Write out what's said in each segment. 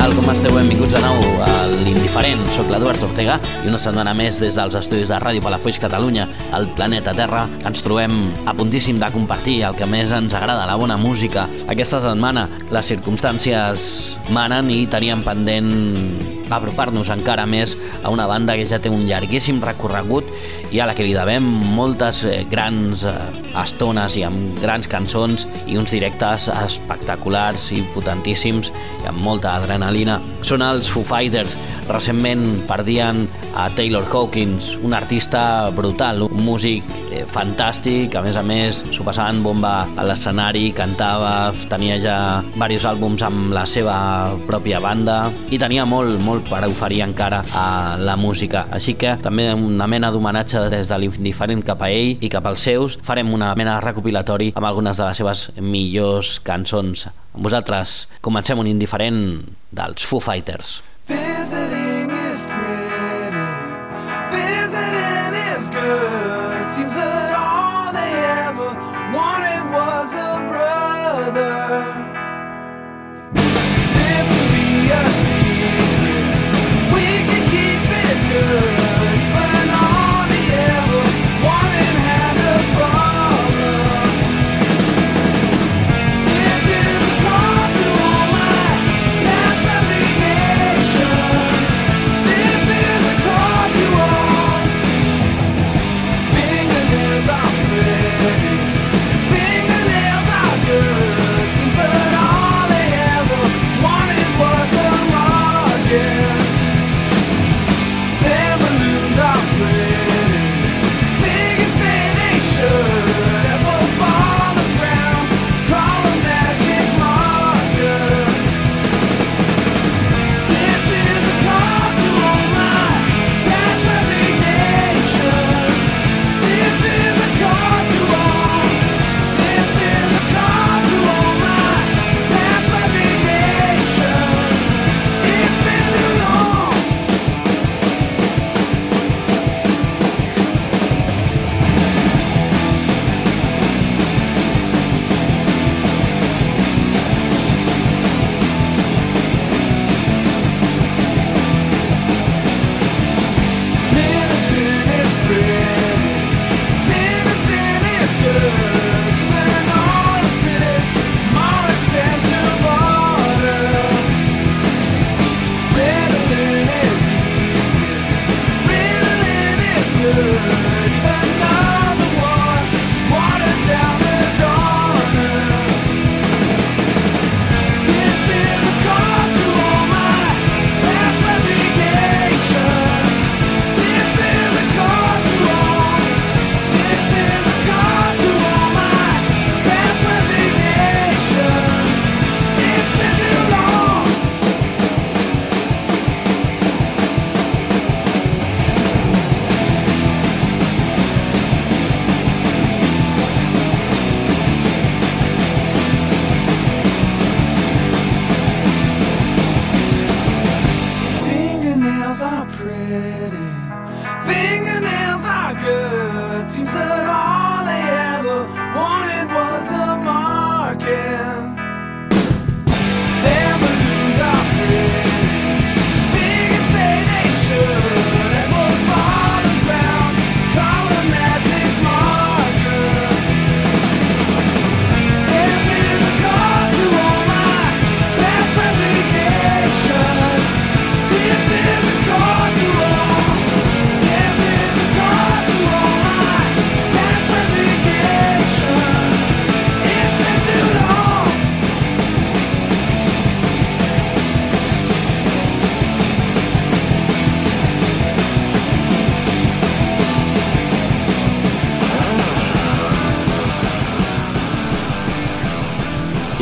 Tal, com esteu? Benvinguts de nou a l'Indiferent. Soc l'Eduard Ortega i una setmana més des dels estudis de Ràdio Palafolls Catalunya, al planeta Terra, ens trobem a puntíssim de compartir el que més ens agrada, la bona música. Aquesta setmana les circumstàncies manen i teníem pendent apropar-nos encara més a una banda que ja té un llarguíssim recorregut i a la que li devem moltes eh, grans eh, estones i amb grans cançons i uns directes espectaculars i potentíssims i amb molta adrenalina. Són els Foo Fighters. Recentment perdien a Taylor Hawkins, un artista brutal, un músic eh, fantàstic, a més a més s'ho passaven bomba a l'escenari, cantava, tenia ja diversos àlbums amb la seva pròpia banda i tenia molt, molt per oferir encara a la música. Així que també una mena d'homenatge des de l'indiferent cap a ell i cap als seus. Farem una mena de recopilatori amb algunes de les seves millors cançons. Amb vosaltres comencem un indiferent dels Foo Fighters. Fighters.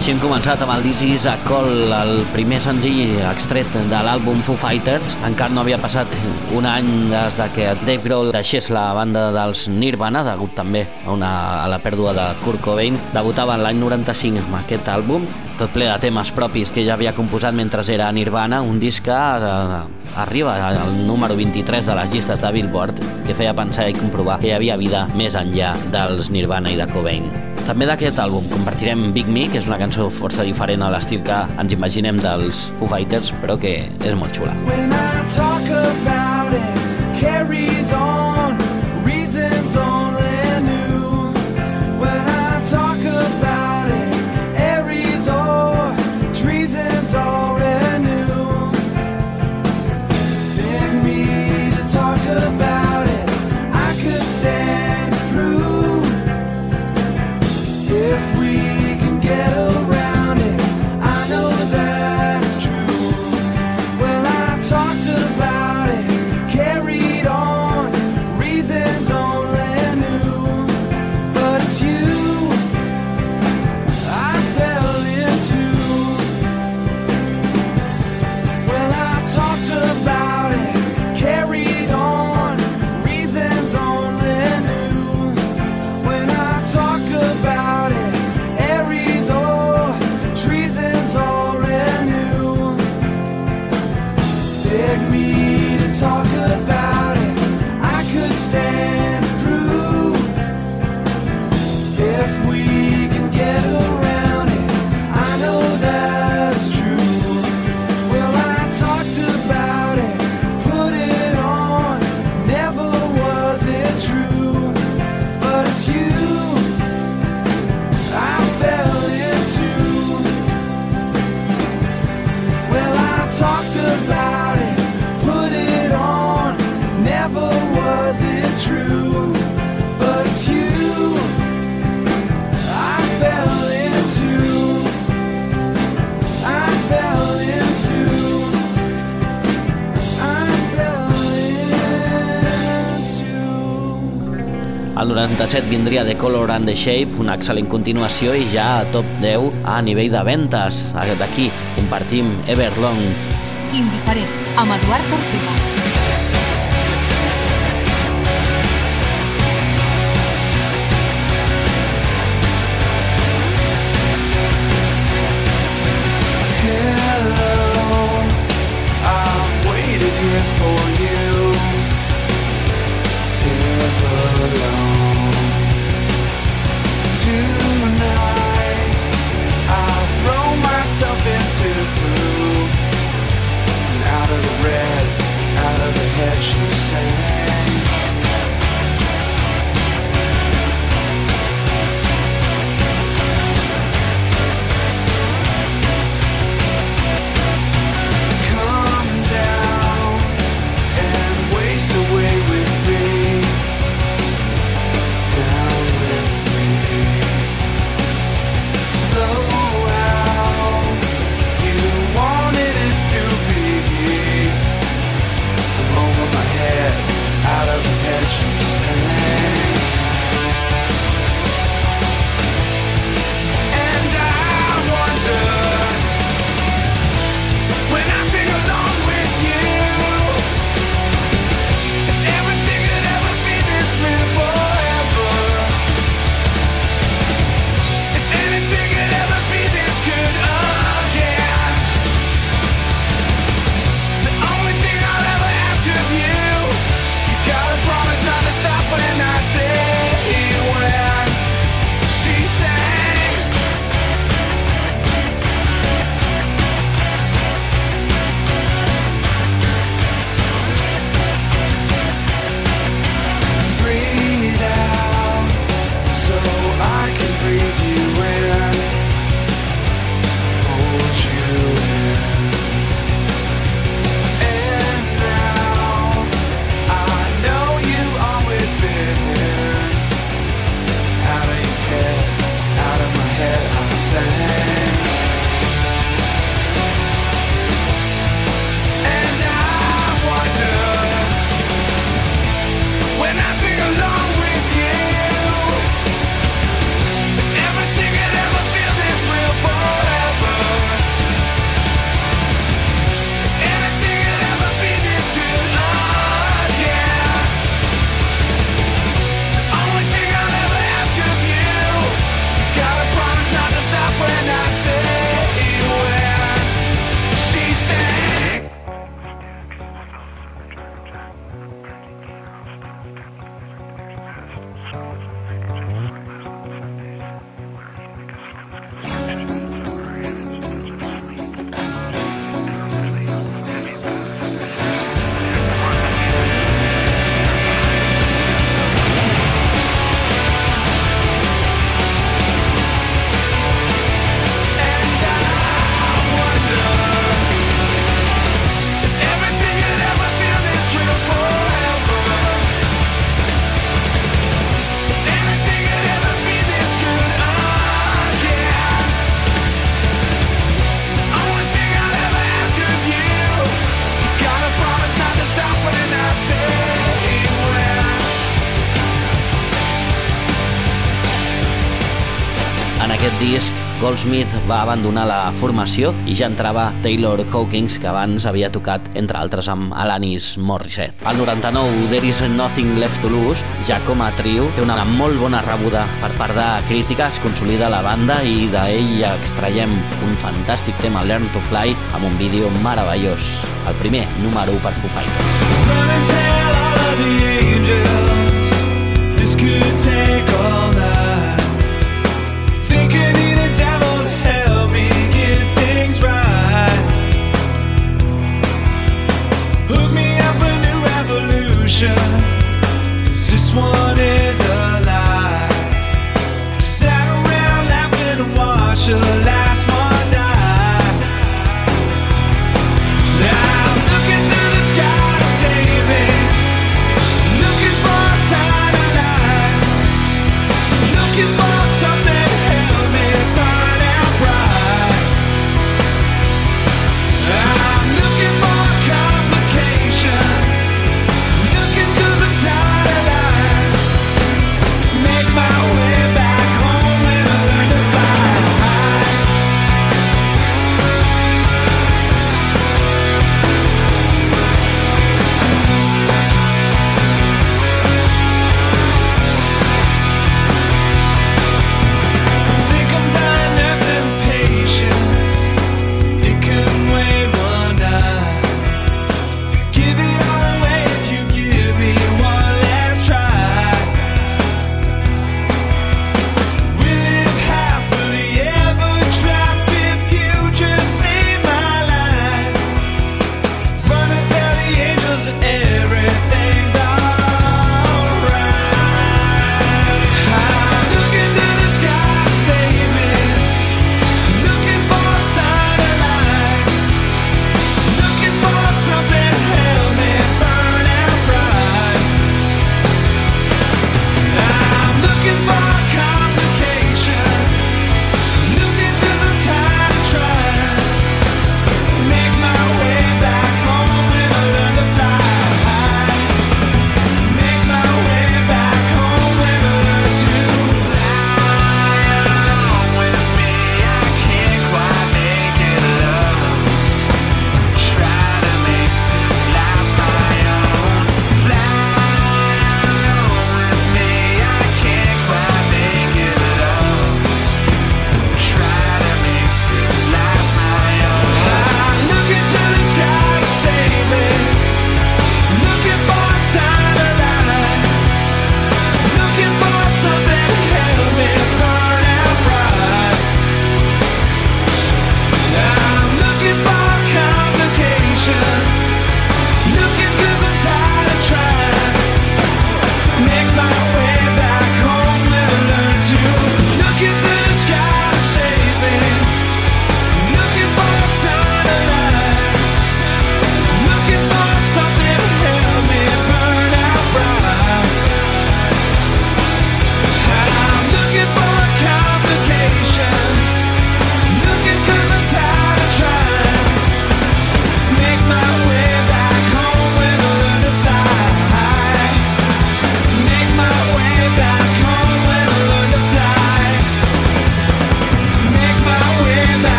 Així hem començat amb el This is a Call, el primer senzill extret de l'àlbum Foo Fighters. Encara no havia passat un any des de que Dave Grohl deixés la banda dels Nirvana, degut també a, una, a la pèrdua de Kurt Cobain. Debutava l'any 95 amb aquest àlbum, tot ple de temes propis que ja havia composat mentre era Nirvana, un disc que eh, arriba al número 23 de les llistes de Billboard, que feia pensar i comprovar que hi havia vida més enllà dels Nirvana i de Cobain. També d'aquest àlbum compartirem Big Me, que és una cançó força diferent a l'estil que ens imaginem dels Foo Fighters, però que és molt xula. When I talk about it, carries on, reasons only El 97 vindria The Color and the Shape, una excel·lent continuació i ja a top 10 a nivell de ventes. D'aquí compartim Everlong. Indiferent, amb Eduard Ortega. Goldsmith va abandonar la formació i ja entrava Taylor Hawkins, que abans havia tocat, entre altres, amb Alanis Morissette. Al 99, There is Nothing Left to Lose, ja com a trio, té una molt bona rebuda per part de crítica, es consolida la banda i d'ell extraiem un fantàstic tema, Learn to Fly, amb un vídeo meravellós. El primer, número 1 per Foo Fighters. Run and tell all of the angels This could take all night picture. This one is.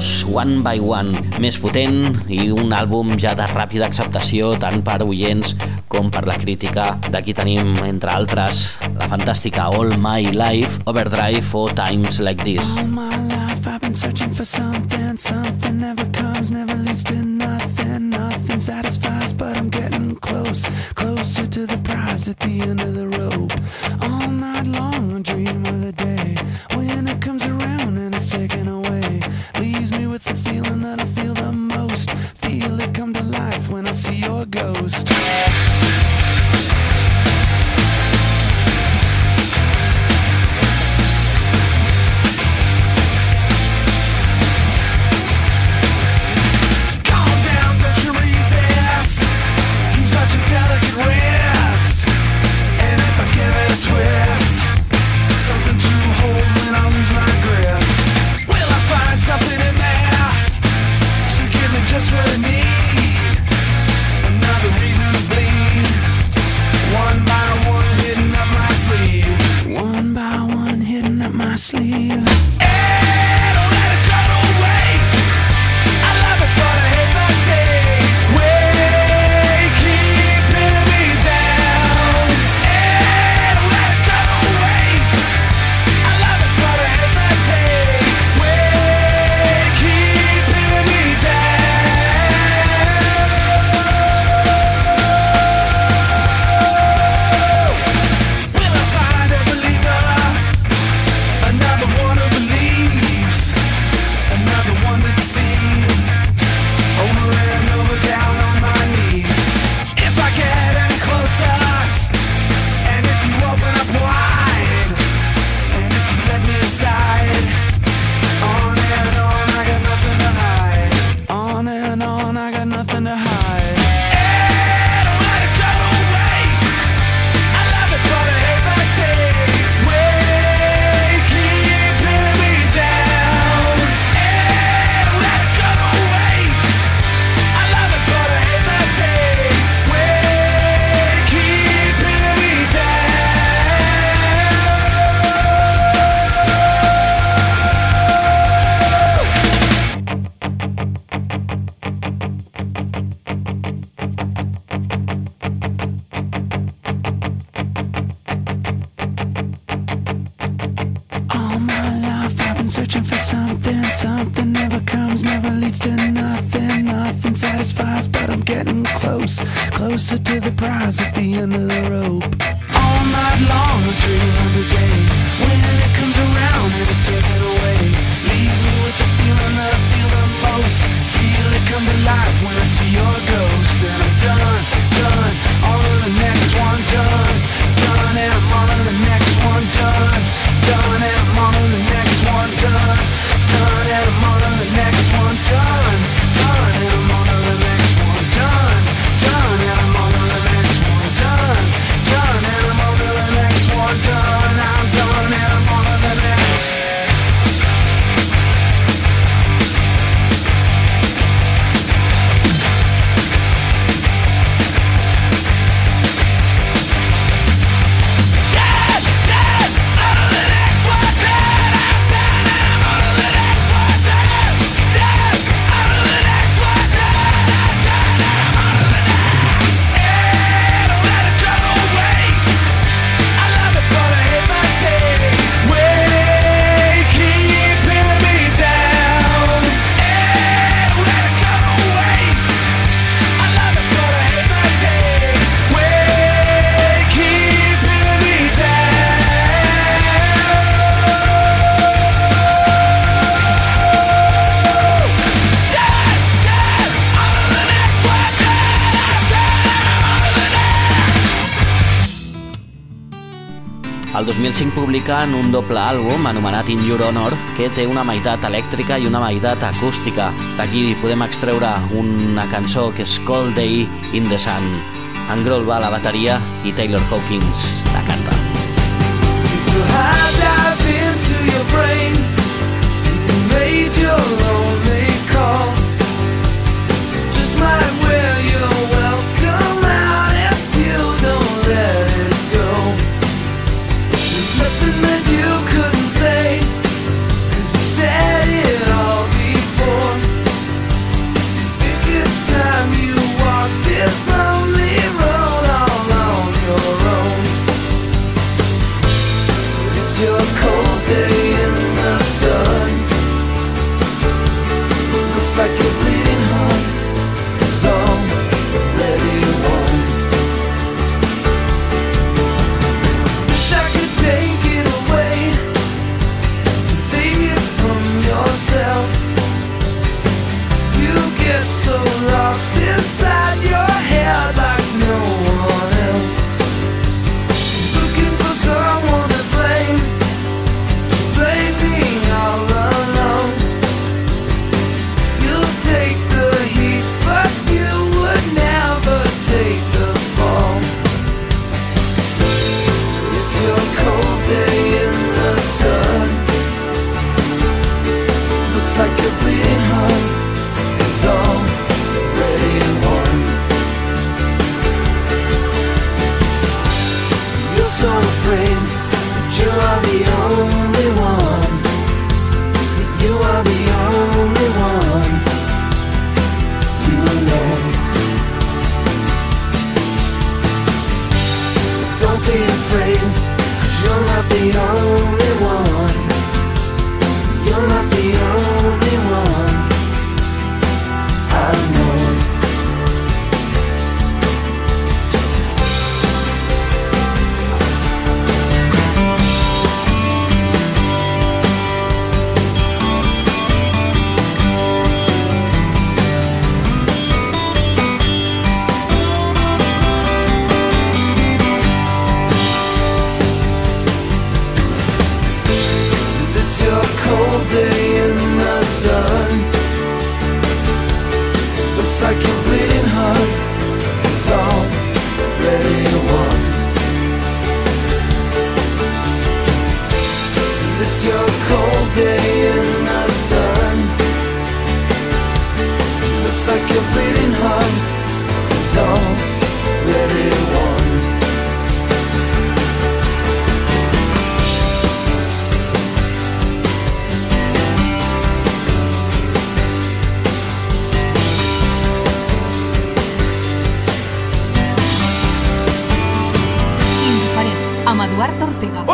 dos, One by One, més potent i un àlbum ja de ràpida acceptació tant per oients com per la crítica. D'aquí tenim, entre altres, la fantàstica All My Life, Overdrive o Times Like This. All my life I've been searching for something, something never comes, never leads to nothing, nothing satisfies, but I'm getting close, closer to the prize at the end of the rope. All night long closer to the prize at the end of the rope. All night long, I dream of the day. El 2005 publiquen un doble àlbum anomenat In Your Honor que té una meitat elèctrica i una meitat acústica. D'aquí podem extreure una cançó que és Cold Day e in the Sun. En Grohl va a la bateria i Taylor Hawkins la canta. You your brain calls Just my Eduardo Ortega.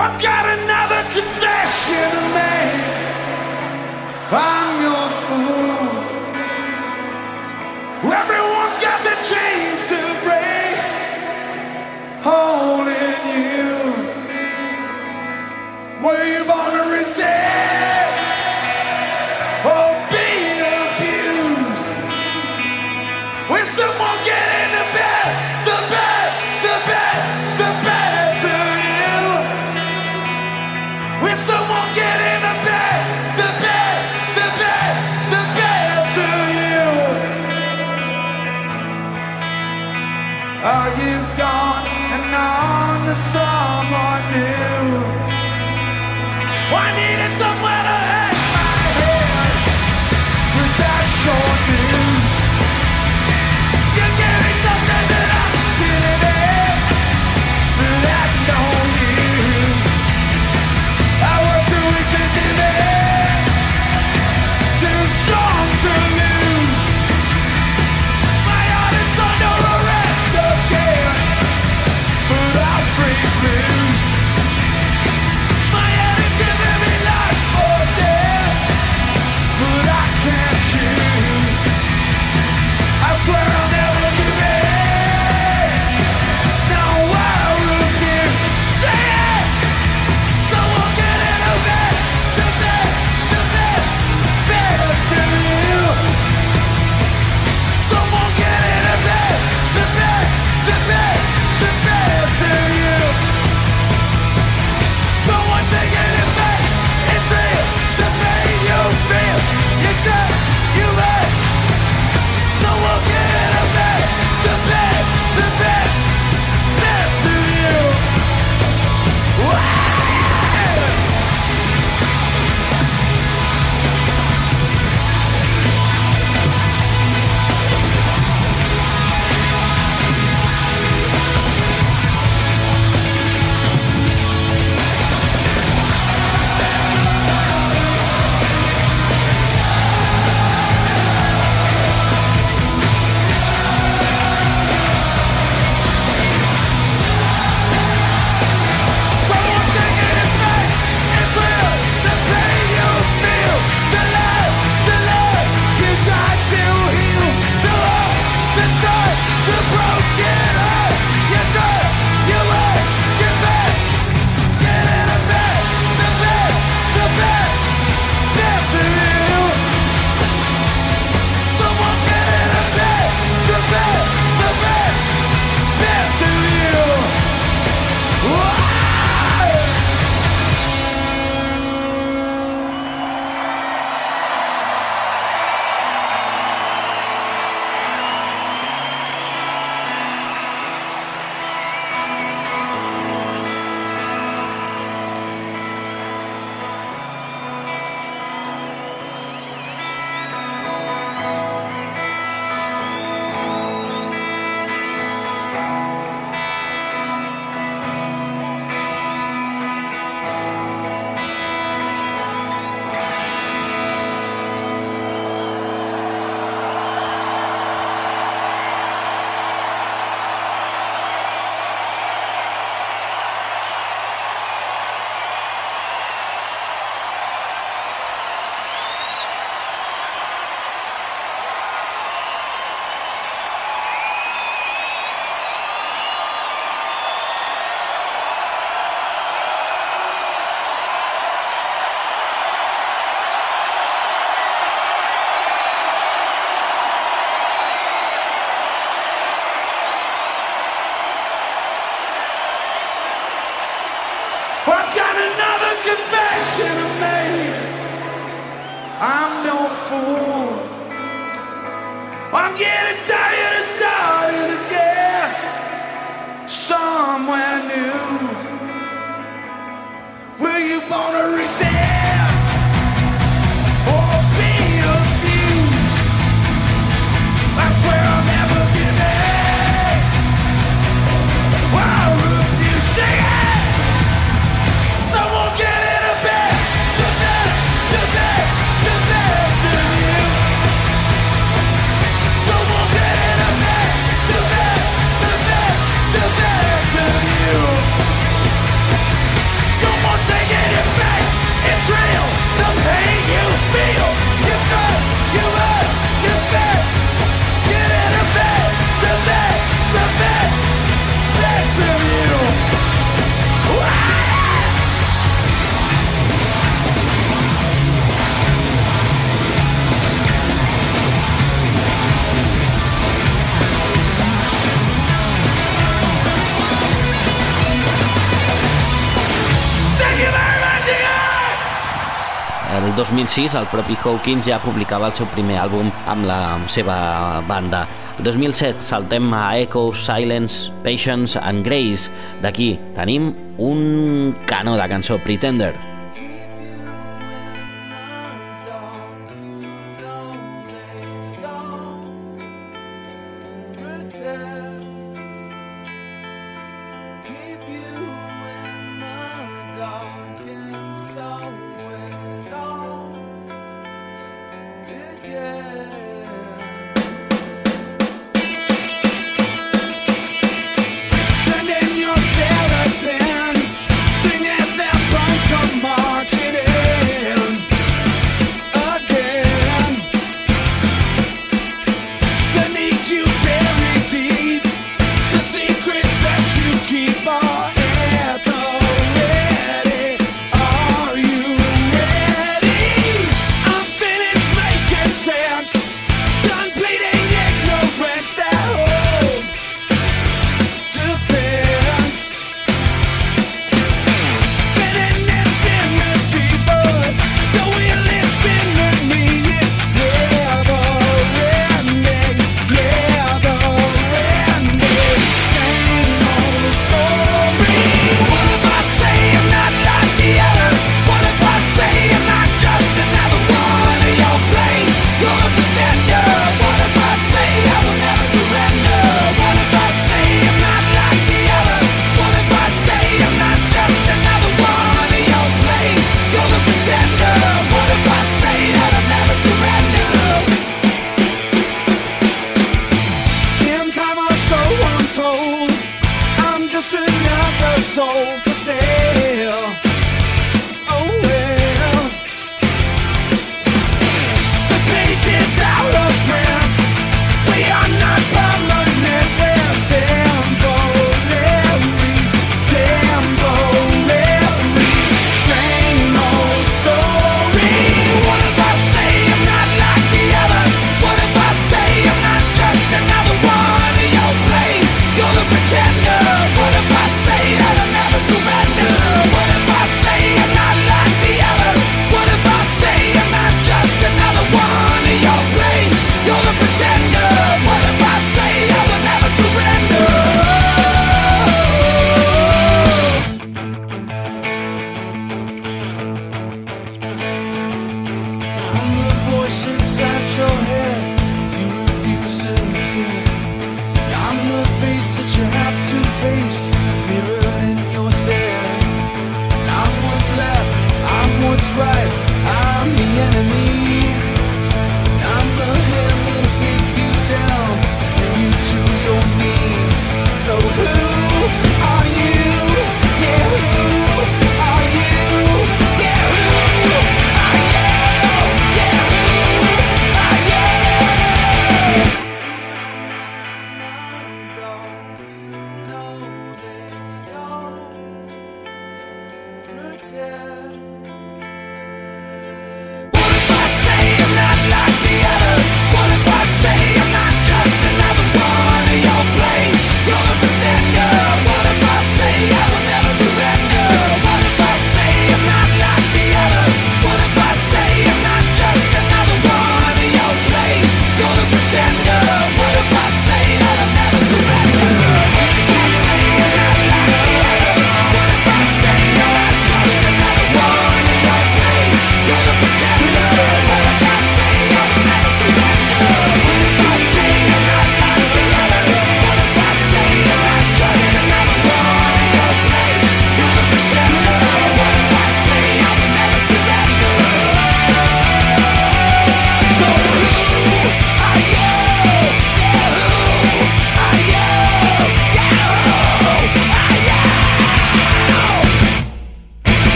2006 el propi Hawkins ja publicava el seu primer àlbum amb la seva banda. El 2007 saltem a Echo, Silence, Patience and Grace. D'aquí tenim un canó de cançó, Pretender.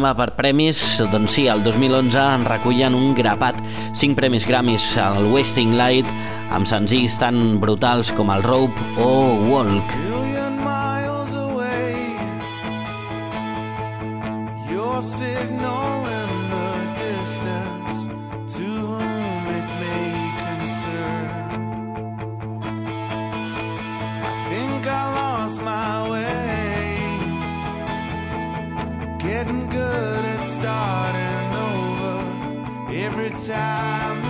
Anem a per premis. Doncs sí, el 2011 en recullen un grapat 5 premis Grammys al Wasting Light amb senzills tan brutals com el Rope o Walk. good at starting over every time.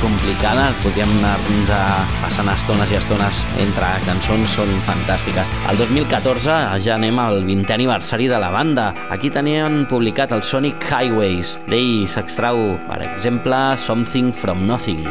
complicada, podríem anar-nos a passant estones i estones entre cançons, són fantàstiques. El 2014 ja anem al 20è aniversari de la banda. Aquí tenien publicat el Sonic Highways. D'ell s'extrau, per exemple, Something From Nothing.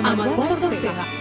Indiferent, amb Eduard Ortega. Wake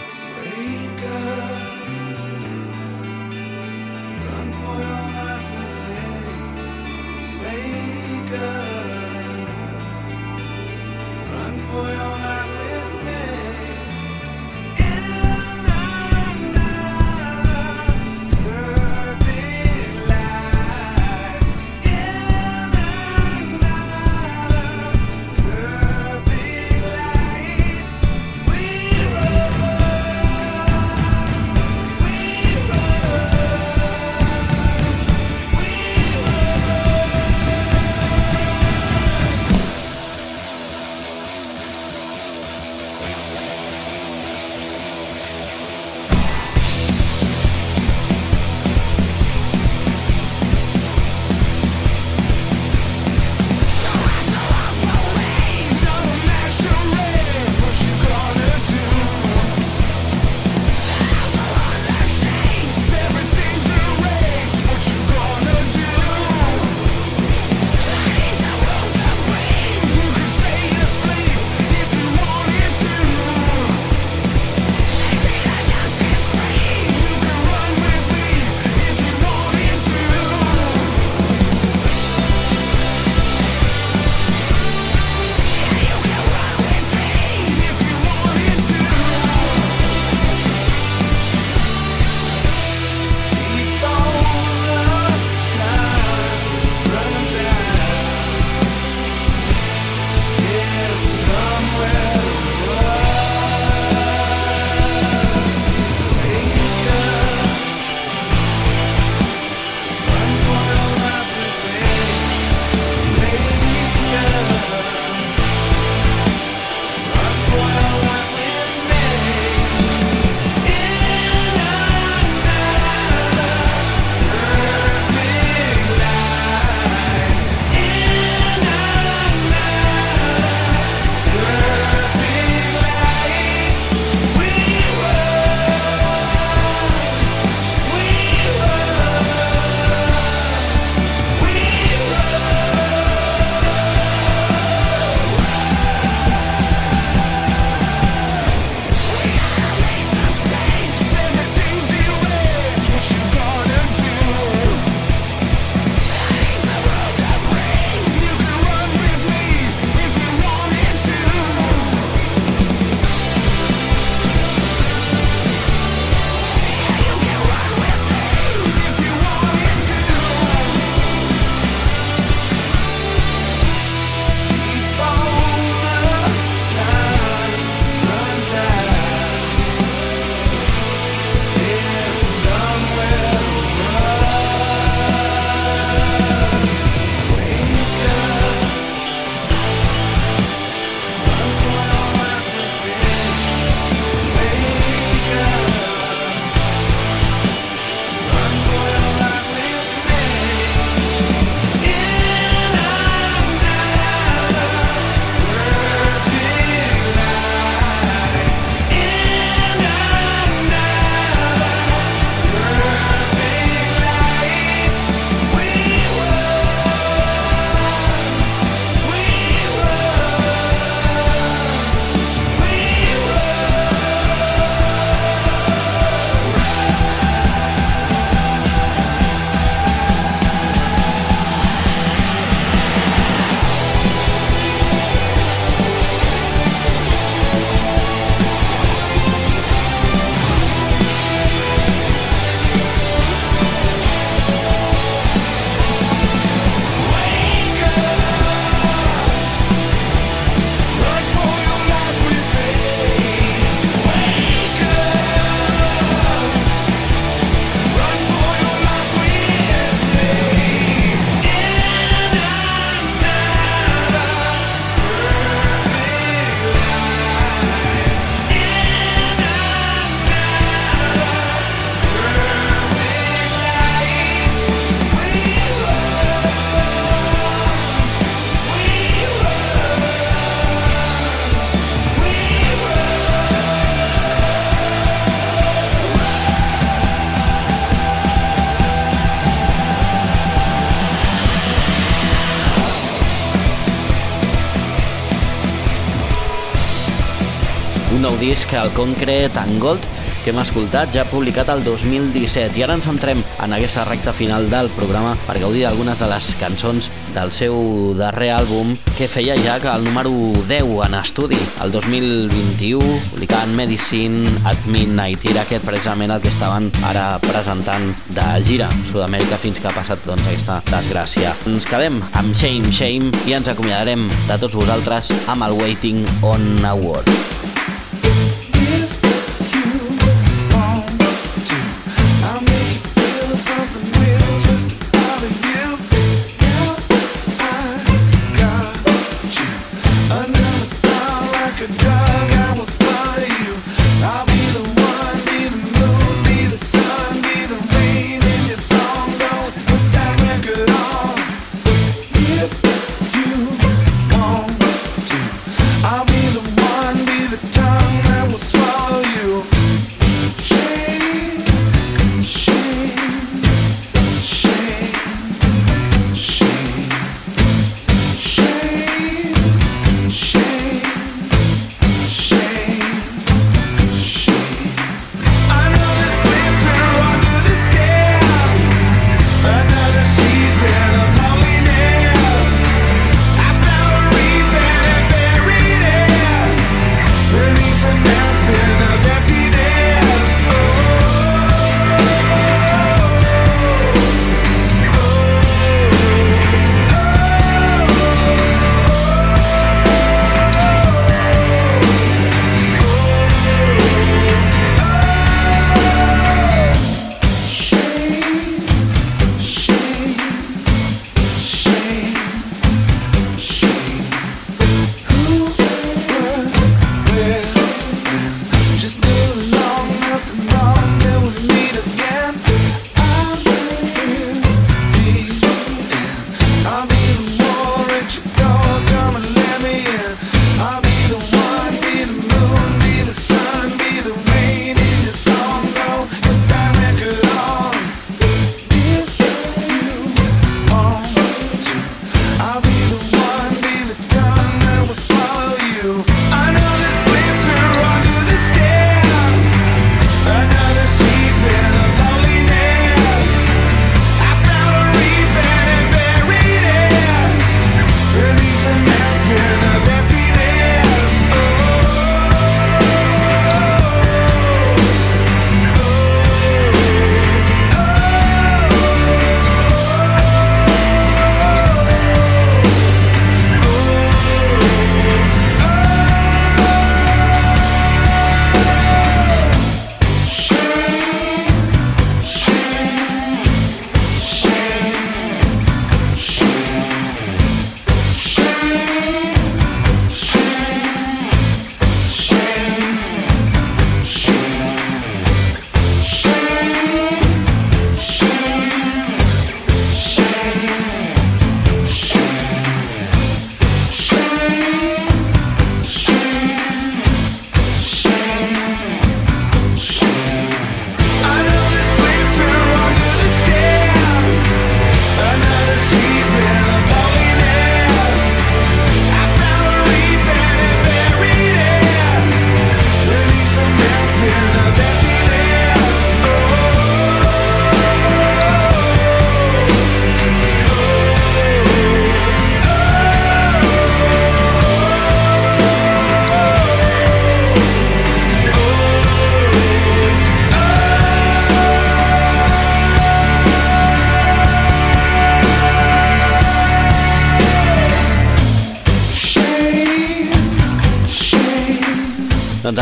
disc, el Concrete and Gold, que hem escoltat, ja publicat el 2017. I ara ens centrem en aquesta recta final del programa per gaudir d'algunes de les cançons del seu darrer àlbum, que feia ja que el número 10 en estudi, el 2021, publicant Medicine at Midnight. Era aquest precisament el que estaven ara presentant de gira Sud-amèrica fins que ha passat doncs, aquesta desgràcia. Ens quedem amb Shame Shame i ens acomiadarem de tots vosaltres amb el Waiting on a Word.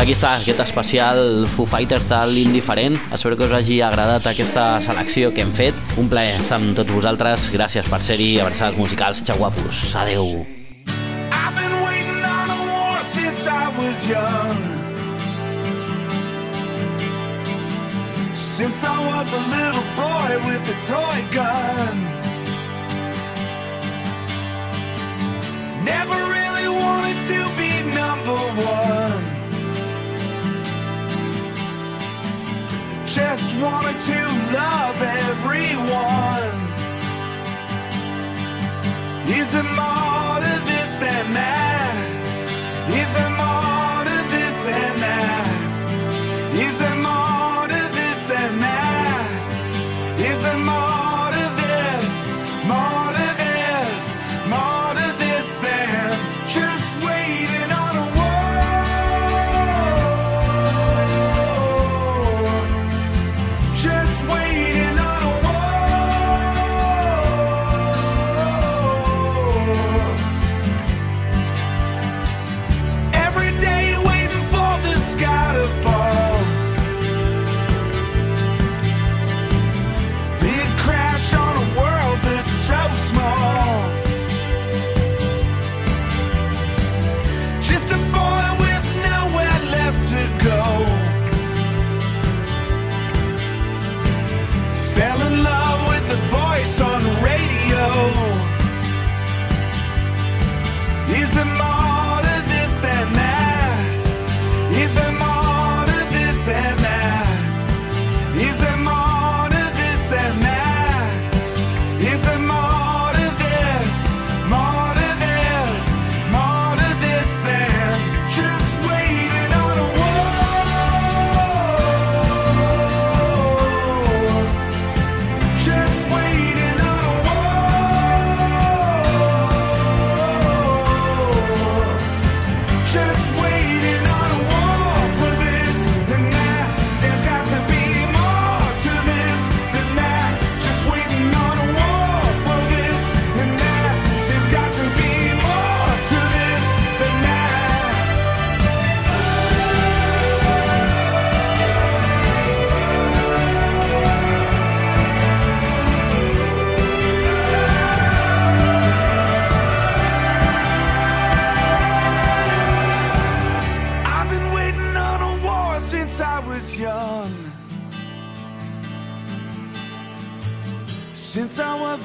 Aquí està aquest especial Foo Fighters de l'indiferent. Espero que us hagi agradat aquesta selecció que hem fet. Un plaer estar amb tots vosaltres. Gràcies per ser-hi. Abraçades musicals. Xau guapos. Adeu. Since I was young. Since I was a little boy with a toy gun. Never really wanted to be number one. Just wanted to love everyone. Is it more to this than that? Is it more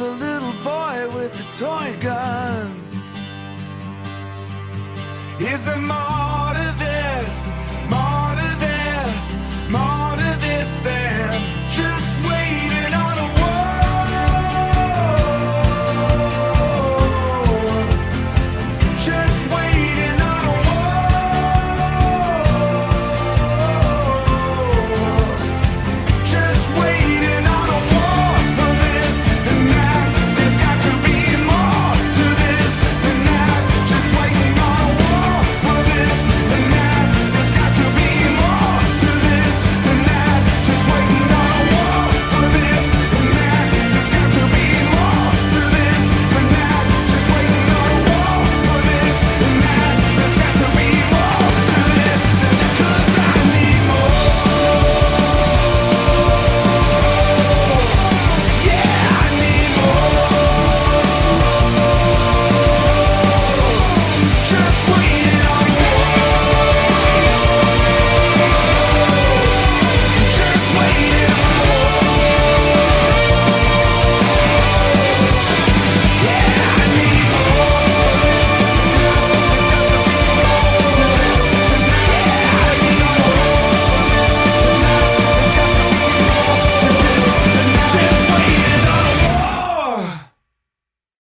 a little boy with a toy gun. Is there more